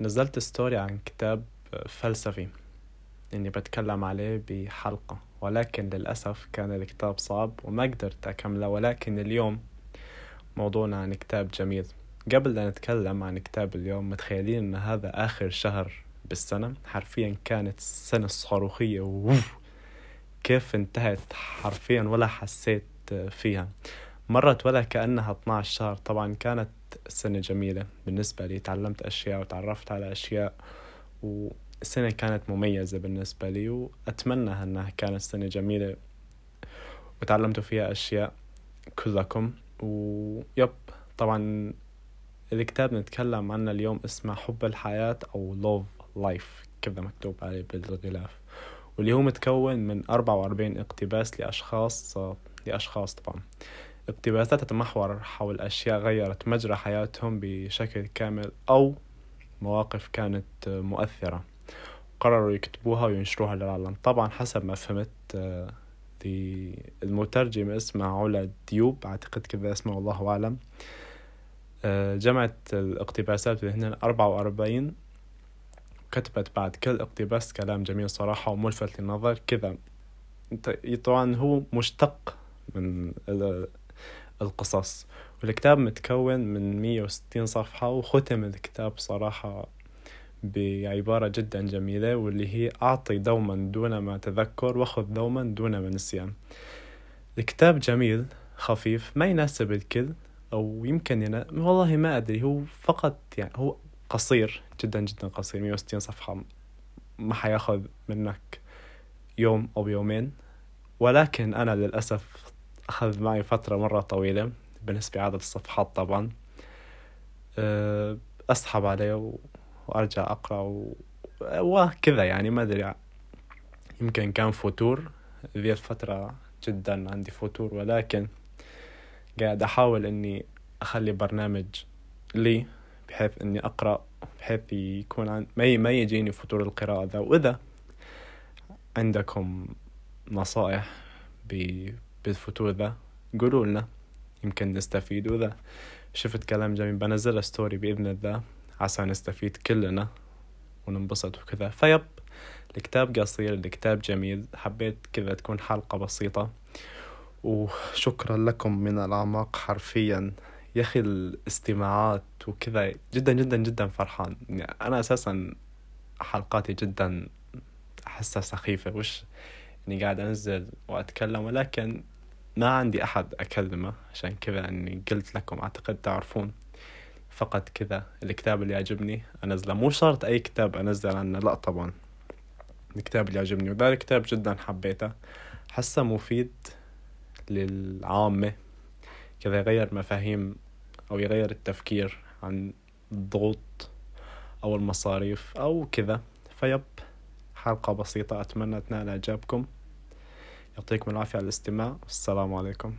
نزلت ستوري عن كتاب فلسفي إني بتكلم عليه بحلقة ولكن للأسف كان الكتاب صعب وما قدرت أكمله ولكن اليوم موضوعنا عن كتاب جميل. قبل لا نتكلم عن كتاب اليوم متخيلين إن هذا آخر شهر بالسنة؟ حرفيا كانت السنة الصاروخية ووف كيف انتهت حرفيا ولا حسيت فيها. مرت ولا كأنها 12 شهر. طبعا كانت سنة جميلة بالنسبة لي. تعلمت أشياء وتعرفت على أشياء والسنة كانت مميزة بالنسبة لي وأتمنى أنها كانت سنة جميلة وتعلمت فيها أشياء كلكم. ويب طبعا الكتاب نتكلم عنه اليوم اسمه حب الحياة أو Love Life كذا مكتوب عليه بالغلاف. واللي هو متكون من 44 اقتباس لأشخاص لأشخاص طبعا. اقتباسات تتمحور حول أشياء غيرت مجرى حياتهم بشكل كامل أو مواقف كانت مؤثرة. قرروا يكتبوها وينشروها للعالم. طبعا حسب ما فهمت آه، المترجم اسمه علا ديوب أعتقد كذا اسمه الله أعلم. آه، جمعت الاقتباسات هنا أربعة وأربعين. كتبت بعد كل اقتباس كلام جميل صراحة وملفت للنظر. كذا طبعا هو مشتق من القصص. والكتاب متكون من 160 صفحة وختم الكتاب صراحة بعبارة جدا جميلة واللي هي أعطي دوما دون ما تذكر وخذ دوما دون ما نسيان. الكتاب جميل خفيف ما يناسب الكل أو يمكن ينا... والله ما أدري هو فقط يعني هو قصير جدا جدا قصير 160 صفحة ما حيأخذ منك يوم أو يومين. ولكن أنا للأسف أخذ معي فترة مرة طويلة بالنسبة لعدد الصفحات طبعا. أه، أسحب عليه وأرجع أقرأ وكذا يعني ما أدري. يمكن كان فتور. ذي الفترة جدا عندي فتور ولكن قاعد أحاول إني أخلي برنامج لي بحيث إني أقرأ بحيث يكون عن... ما ما يجيني فتور القراءة ذا. وإذا عندكم نصائح بالفتور ذا. قولوا لنا يمكن نستفيد وإذا شفت كلام جميل. بنزل story بإذن الله عسى نستفيد كلنا وننبسط وكذا. فيب الكتاب قصير الكتاب جميل. حبيت كذا تكون حلقة بسيطة. وشكرا لكم من الأعماق حرفيا. يا أخي الاستماعات وكذا جدا جدا جدا فرحان. يعني أنا أساسا حلقاتي جدا أحسها سخيفة. وش إني قاعد أنزل وأتكلم ولكن ما عندي أحد أكلمه عشان كذا أني قلت لكم أعتقد تعرفون فقط كذا الكتاب اللي يعجبني أنزله. مو شرط أي كتاب أنزل عنه لا طبعا. الكتاب اللي يعجبني وذا الكتاب جدا حبيته. حسه مفيد للعامة كذا يغير مفاهيم أو يغير التفكير عن الضغوط أو المصاريف أو كذا. فيب حلقة بسيطة أتمنى تنال إعجابكم. يعطيكم العافية على الاستماع والسلام عليكم.